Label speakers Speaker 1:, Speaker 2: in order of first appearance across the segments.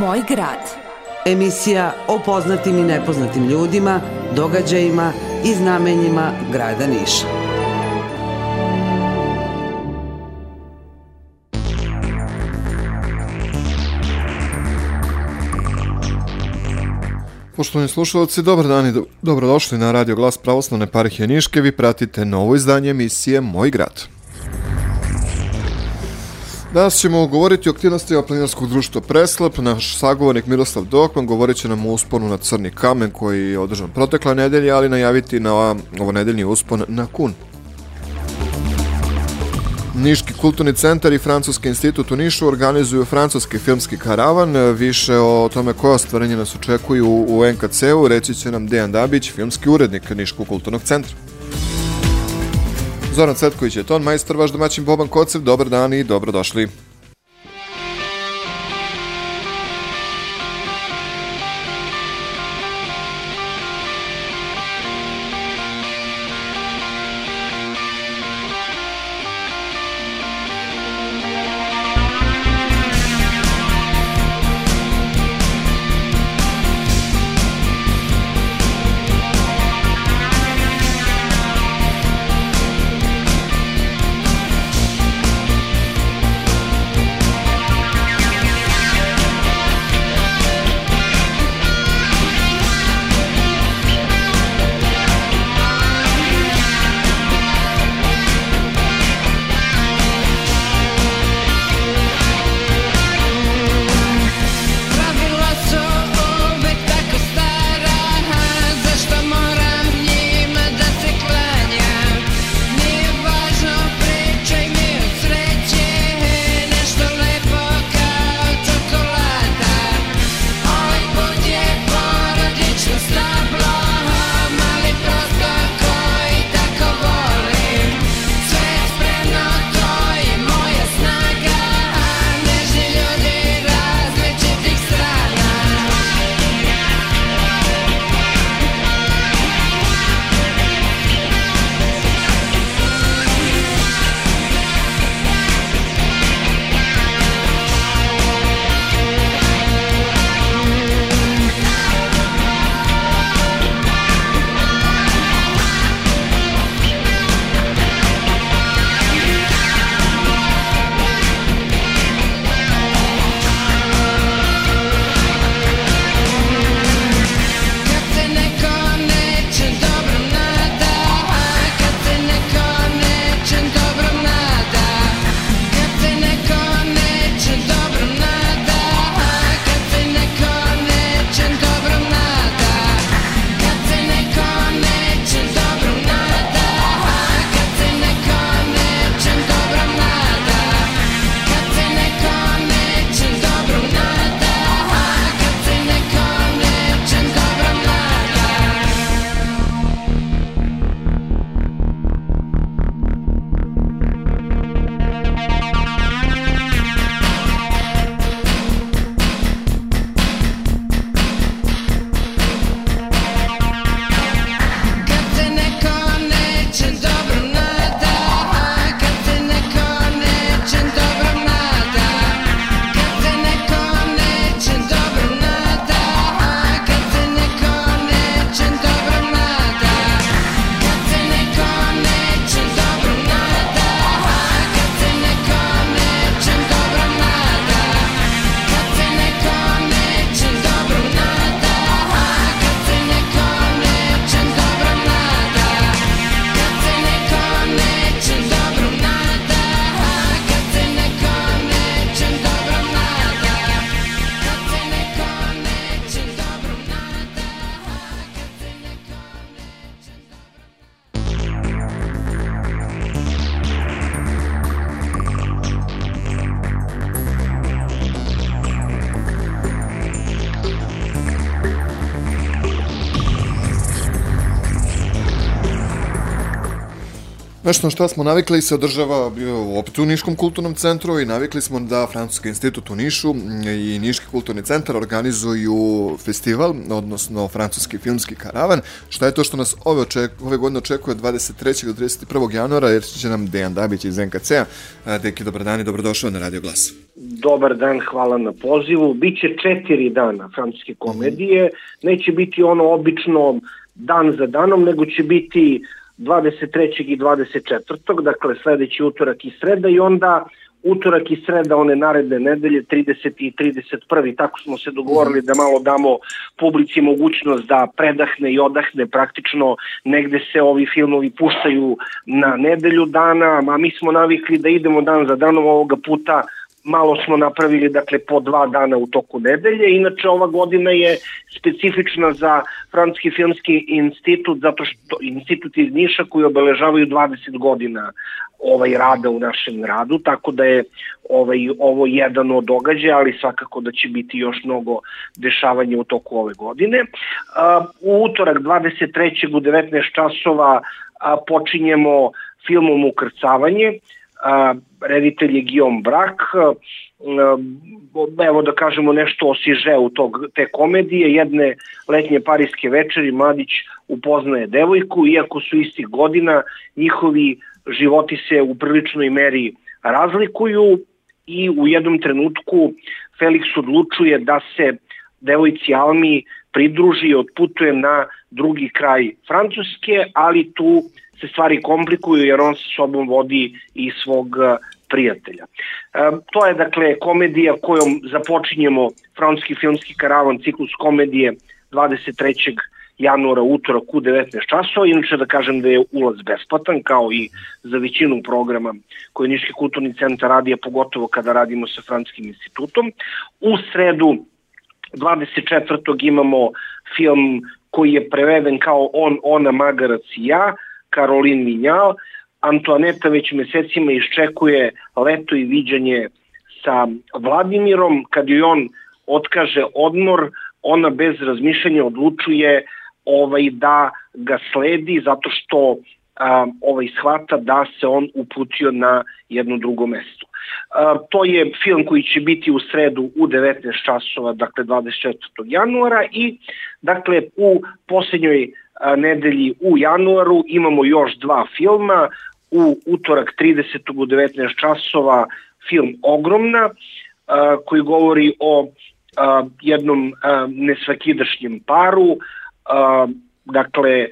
Speaker 1: Moj grad.
Speaker 2: Emisija o poznatim i nepoznatim ljudima, događajima i znamenjima grada Niša.
Speaker 3: Poštovani slušalci, dobar dan i do, dobrodošli na Radio Glas Pravoslavne parhije Niške. Vi pratite novo izdanje emisije Moj grad. Danas ćemo govoriti o aktivnostima planinarskog društva Preslap. Naš sagovornik Miroslav Dokman govorit će nam o usponu na Crni kamen koji je održan protekla nedelja, ali najaviti na ovo nedeljni uspon na Kun. Niški kulturni centar i Francuski institut u Nišu organizuju francuski filmski karavan. Više o tome koje ostvarenje nas očekuju u NKC-u reći će nam Dejan Dabić, filmski urednik Niškog kulturnog centra. Zoran Cvetković je ton majstor, vaš domaćin Boban Kocev. Dobar dan i dobrodošli. Nešto na šta smo navikli se održava opet u Niškom kulturnom centru i navikli smo da Francuski institut u Nišu i Niški kulturni centar organizuju festival, odnosno Francuski filmski karavan. Šta je to što nas ove, oček, ove godine očekuje 23. do 31. januara, jer će nam Dejan Dabić iz NKC-a. Deki, dobar dan i dobrodošao na Radio Glas.
Speaker 1: Dobar dan, hvala na pozivu. Biće četiri dana francuske komedije. Neće biti ono obično dan za danom, nego će biti 23. i 24. dakle sledeći utorak i sreda i onda utorak i sreda one naredne nedelje 30. i 31. tako smo se dogovorili da malo damo publici mogućnost da predahne i odahne praktično negde se ovi filmovi puštaju na nedelju dana, a mi smo navikli da idemo dan za danom ovoga puta malo smo napravili dakle po dva dana u toku nedelje. Inače ova godina je specifična za Francuski filmski institut zato što institut iz Niša koji obeležavaju 20 godina ovaj rada u našem gradu, tako da je ovaj ovo jedan od događaja, ali svakako da će biti još mnogo dešavanja u toku ove godine. U utorak 23. u 19 časova počinjemo filmom Ukrcavanje reditelj je Guillaume Brak, evo da kažemo nešto o sižeu tog, te komedije, jedne letnje parijske večeri mladić upoznaje devojku, iako su istih godina, njihovi životi se u priličnoj meri razlikuju i u jednom trenutku Felix odlučuje da se devojci Almi pridruži i odputuje na drugi kraj Francuske, ali tu se stvari komplikuju jer on sa sobom vodi i svog e, prijatelja. E, to je dakle komedija kojom započinjemo francuski filmski karavan, ciklus komedije 23 januara utorak u 19 časova. Inače da kažem da je ulaz besplatan kao i za većinu programa koje Niški kulturni centar radi, a pogotovo kada radimo sa Franskim institutom. U sredu 24. imamo film koji je preveden kao On, Ona, Magarac i ja, Karolin Minjal. Antoaneta već mesecima iščekuje leto i viđanje sa Vladimirom. Kad joj on otkaže odmor, ona bez razmišljanja odlučuje ovaj da ga sledi zato što a, ovaj shvata da se on uputio na jedno drugo mesto. To je film koji će biti u sredu u 19 časova, dakle 24. januara i dakle u posljednjoj nedelji u januaru imamo još dva filma, u utorak 30. u 19 časova film Ogromna, koji govori o jednom nesvakidašnjem paru, dakle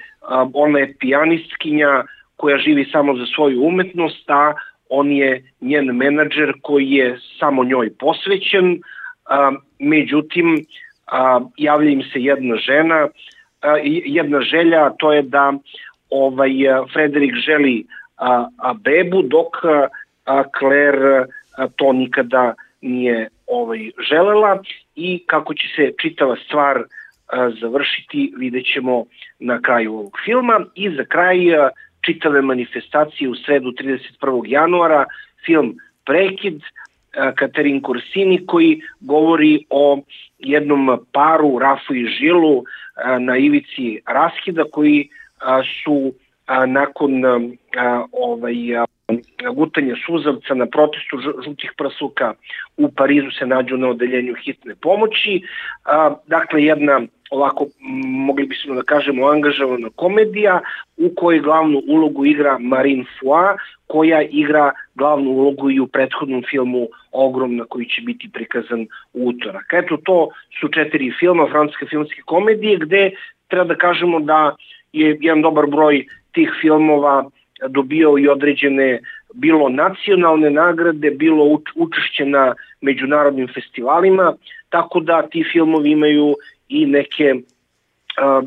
Speaker 1: ona je pijanistkinja koja živi samo za svoju umetnost, a on je njen menadžer koji je samo njoj posvećen, međutim javlja im se jedna žena jedna želja, to je da ovaj Frederik želi a, a bebu, dok a, Claire a, to nikada nije ovaj želela. I kako će se čitava stvar a, završiti vidjet ćemo na kraju ovog filma. I za kraj a, čitave manifestacije u sredu 31. januara film Prekid Katerin Korsini koji govori o jednom paru Rafu i Žilu na ivici raskida koji su nakon ovaj gutanja suzavca na protestu žutih prasuka u Parizu se nađu na odeljenju hitne pomoći. Dakle, jedna ovako, mogli bismo da kažemo, angažovana komedija u kojoj glavnu ulogu igra Marine Foy, koja igra glavnu ulogu i u prethodnom filmu Ogromna koji će biti prikazan u utorak. Eto, to su četiri filma francuske filmske komedije gde treba da kažemo da je jedan dobar broj tih filmova dobio i određene bilo nacionalne nagrade, bilo učešće na međunarodnim festivalima, tako da ti filmovi imaju i neke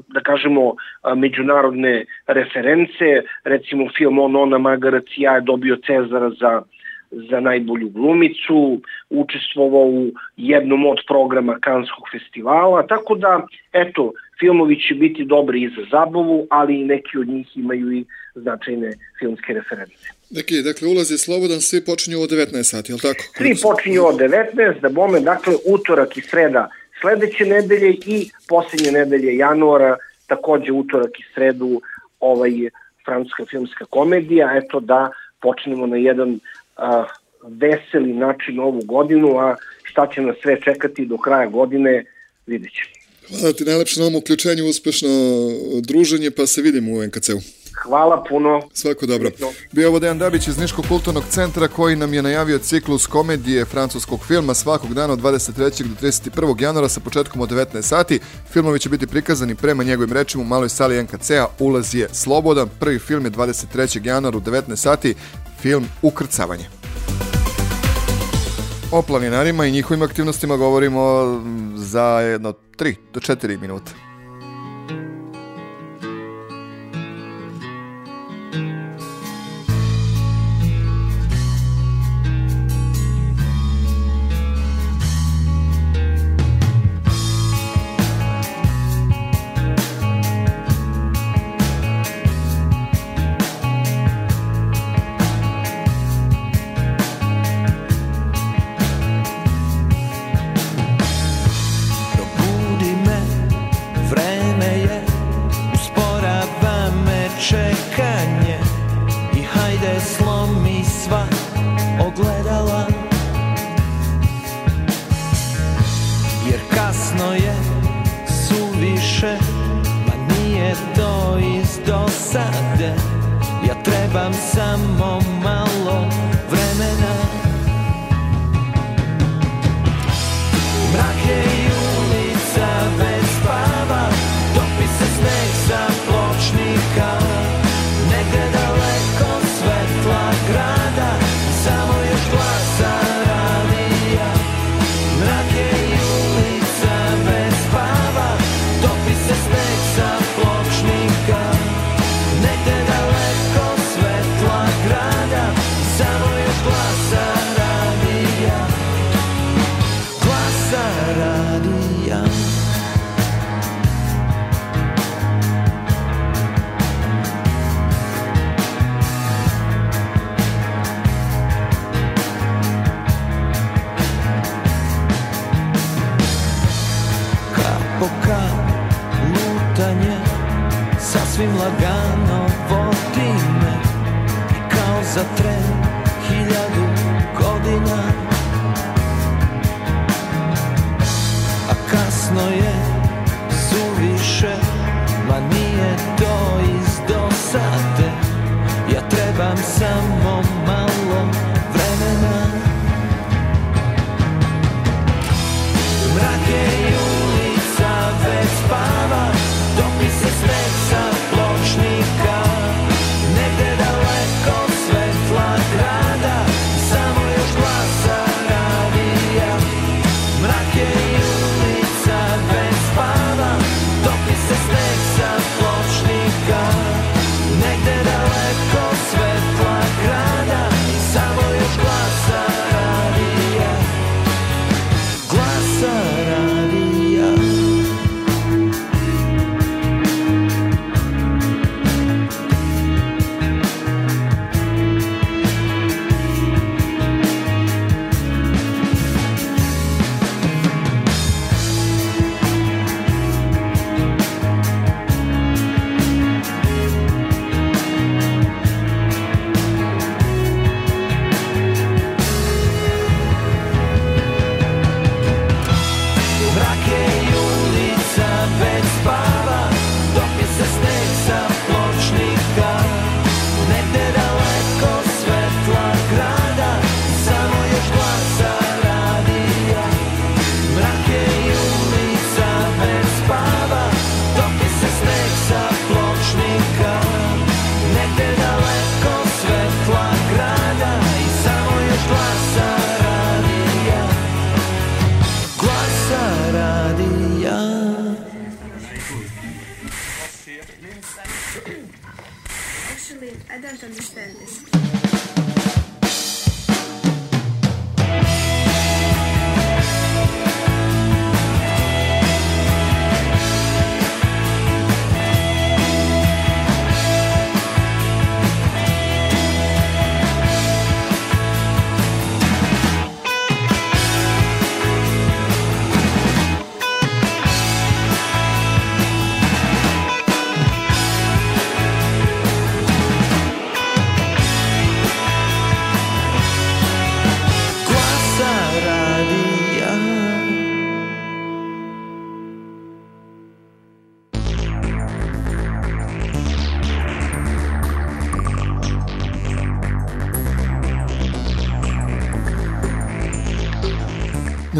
Speaker 1: da kažemo međunarodne reference, recimo film On, Ona, Magarac ja je dobio Cezara za za najbolju glumicu, učestvovao u jednom od programa Kanskog festivala, tako da, eto, filmovi će biti dobri i za zabavu, ali i neki od njih imaju i značajne filmske reference.
Speaker 3: Neki, dakle, ulaz je slobodan, svi počinju od 19 sati, je li tako?
Speaker 1: Svi počinju od 19, da bome, dakle, utorak i sreda sledeće nedelje i posljednje nedelje januara, takođe utorak i sredu, ovaj francuska filmska komedija, eto da počnemo na jedan a, veseli način ovu godinu, a šta će nas sve čekati do kraja godine, vidjet ćemo.
Speaker 3: Hvala ti najlepše na ovom uključenju, uspešno druženje, pa se vidimo u NKC-u.
Speaker 1: Hvala puno.
Speaker 3: Svako dobro. Bio ovo Dejan Dabić iz Niškog kulturnog centra koji nam je najavio ciklus komedije francuskog filma svakog dana od 23. do 31. januara sa početkom od 19 sati. Filmovi će biti prikazani prema njegovim rečima u maloj sali NKC-a. Ulaz je slobodan. Prvi film je 23. januara u 19 sati. Film Ukrcavanje. O planinarima i njihovim aktivnostima govorimo za jedno 3 do 4 minuta.
Speaker 4: Negde daleko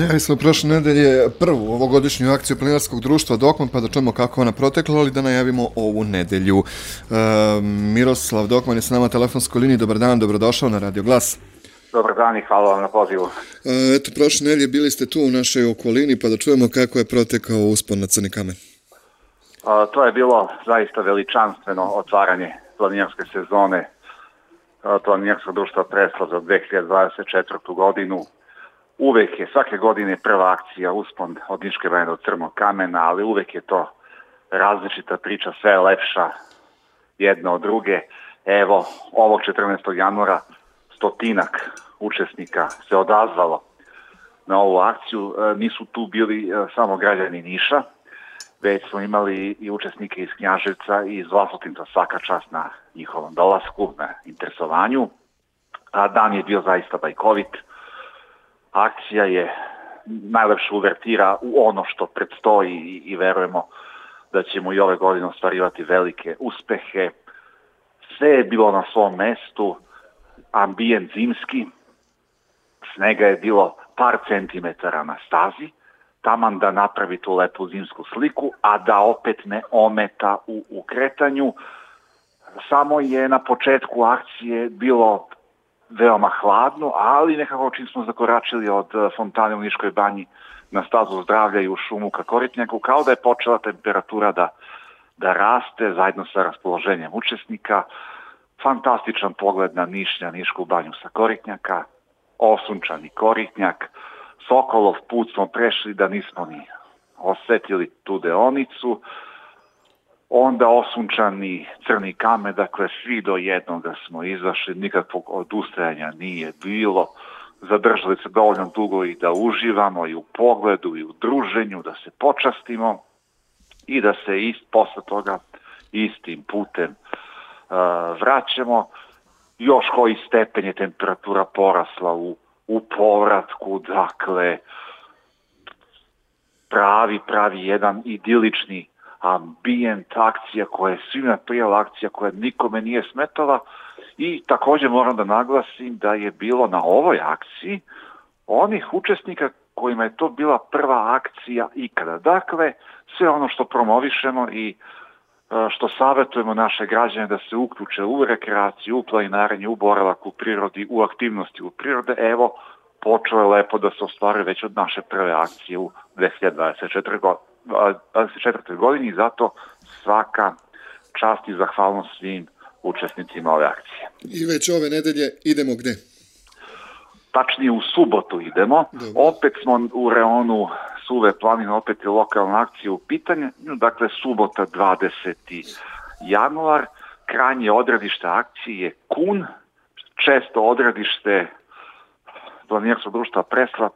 Speaker 3: Najavili smo prošle nedelje prvu ovogodišnju akciju planinarskog društva Dokman, pa da čujemo kako ona protekla, ali da najavimo ovu nedelju. E, Miroslav Dokman je s nama telefonskoj liniji. Dobar dan, dobrodošao na Radio Glas.
Speaker 5: Dobar dan i hvala vam na pozivu.
Speaker 3: E, eto, prošle nedelje bili ste tu u našoj okolini, pa da čujemo kako je protekao uspon na Crni kamen.
Speaker 5: A, to je bilo zaista veličanstveno otvaranje planinarske sezone planinarskog društva Presla za 2024. godinu uvek je, svake godine prva akcija uspon od Niške banje do Crnog kamena, ali uvek je to različita priča, sve je lepša jedna od druge. Evo, ovog 14. januara stotinak učesnika se odazvalo na ovu akciju. E, nisu tu bili e, samo građani Niša, već smo imali i učesnike iz Knjaževca i iz Vlasotinca svaka čast na njihovom dolasku, na interesovanju. A dan je bio zaista bajkovit akcija je najlepša uvertira u ono što predstoji i, i verujemo da ćemo i ove godine ostvarivati velike uspehe. Sve je bilo na svom mestu, ambijent zimski, snega je bilo par centimetara na stazi, taman da napravi tu lepu zimsku sliku, a da opet ne ometa u, u kretanju. Samo je na početku akcije bilo veoma hladno, ali nekako čim smo zakoračili od eh, fontane u Niškoj banji na stazu zdravlja i u šumu ka Koritnjaku, kao da je počela temperatura da, da raste zajedno sa raspoloženjem učesnika, fantastičan pogled na Nišnja, Nišku banju sa Koritnjaka, osunčani Koritnjak, Sokolov put smo prešli da nismo ni osetili tu deonicu, onda osunčani crni kame, dakle svi do jednoga smo izašli, nikakvog odustajanja nije bilo, zadržali se dovoljno dugo i da uživamo i u pogledu i u druženju, da se počastimo i da se ist, posle toga istim putem uh, vraćamo. Još koji stepen je temperatura porasla u, u povratku, dakle pravi, pravi jedan idilični ambijent, akcija koja je svima prijela, akcija koja nikome nije smetala i takođe moram da naglasim da je bilo na ovoj akciji onih učesnika kojima je to bila prva akcija ikada. Dakle, sve ono što promovišemo i e, što savjetujemo naše građane da se uključe u rekreaciju, u planinarenje, u boravak u prirodi, u aktivnosti u prirode, evo, počeo je lepo da se ostvaruje već od naše prve akcije u 2024. godine 24. godini i zato svaka čast i zahvalnost svim učesnicima ove akcije.
Speaker 3: I već ove nedelje idemo gde?
Speaker 5: Tačnije u subotu idemo. Dobro. Opet smo u reonu Suve planine, opet je lokalna akcija u pitanju. Dakle, subota 20. januar. Krajnje odredište akcije je Kun. Često odredište planinarskog društva Preslap,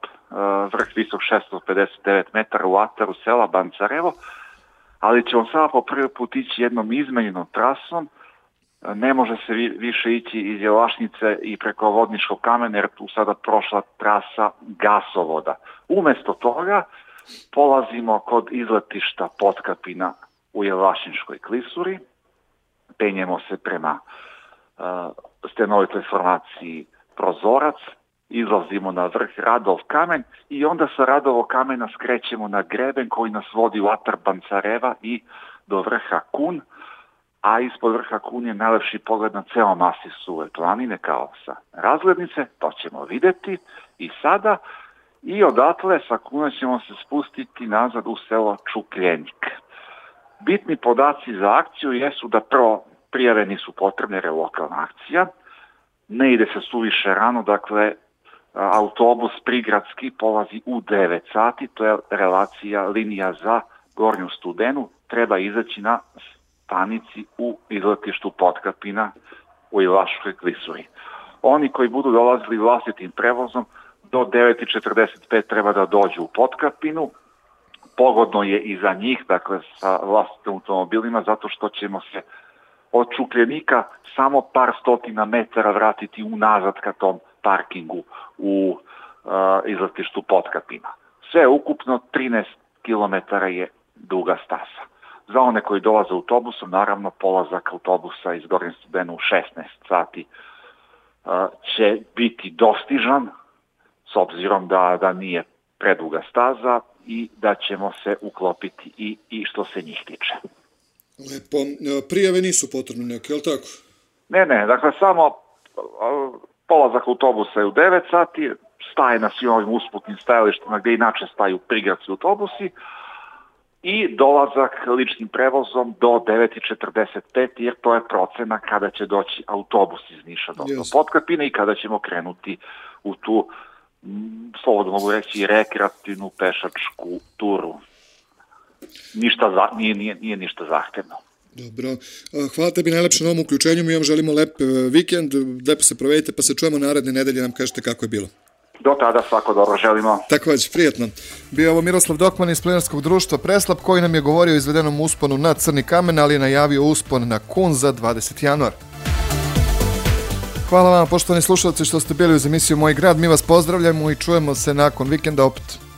Speaker 5: vrh visok 659 metara u ataru sela Bancarevo, ali ćemo sada po prvi put ići jednom izmenjenom trasom, e, ne može se više ići iz Jelašnice i preko Vodničkog kamena jer tu sada prošla trasa gasovoda. Umesto toga polazimo kod izletišta Potkapina u Jelašničkoj klisuri, penjemo se prema uh, stenovitoj formaciji Prozorac, izlazimo na vrh Radov kamen i onda sa Radovog kamena skrećemo na greben koji nas vodi u Atar Bancareva i do vrha Kun, a ispod vrha Kun je najlepši pogled na ceo masi suve planine kao sa razglednice, to ćemo videti i sada. I odatle sa Kuna ćemo se spustiti nazad u selo Čukljenik. Bitni podaci za akciju jesu da prvo prijave nisu potrebne jer je lokalna akcija, ne ide se suviše rano, dakle autobus prigradski polazi u 9 sati, to je relacija linija za Gornju studenu, treba izaći na stanici u izletištu Potkapina u Ilaškoj klisuri. Oni koji budu dolazili vlastitim prevozom do 9.45 treba da dođu u Potkapinu, pogodno je i za njih, dakle sa vlastitim automobilima, zato što ćemo se od Čukljenika samo par stotina metara vratiti unazad ka tom parkingu u uh, izletištu Potkapina. Sve ukupno 13 km je duga stasa. Za one koji dolaze autobusom, naravno polazak autobusa iz Gornje Studena u 16 sati uh, će biti dostižan, s obzirom da, da nije preduga staza i da ćemo se uklopiti i, i što se njih tiče.
Speaker 3: Lepo. E, prijave nisu potrebne neke, je li tako?
Speaker 5: Ne, ne, dakle samo polazak autobusa je u 9 sati, staje na svim ovim usputnim stajalištima gde inače staju prigradski autobusi i dolazak ličnim prevozom do 9.45 jer to je procena kada će doći autobus iz Niša do, do Potkapine i kada ćemo krenuti u tu slobodno mogu reći rekreativnu pešačku turu. Ništa za, nije, nije, nije ništa zahtevno.
Speaker 3: Dobro. Hvala tebi najlepše na ovom uključenju. Mi vam želimo lep e, vikend, lepo se provedite, pa se čujemo naredne nedelje, nam kažete kako je bilo.
Speaker 5: Do tada svako dobro želimo.
Speaker 3: Takođe, prijetno. Bio ovo Miroslav Dokman iz Plinarskog društva Preslap koji nam je govorio o izvedenom usponu na Crni kamen, ali je najavio uspon na Kun za 20. januar. Hvala vam, poštovani slušalci, što ste bili uz emisiju Moj grad. Mi vas pozdravljamo i čujemo se nakon vikenda opet.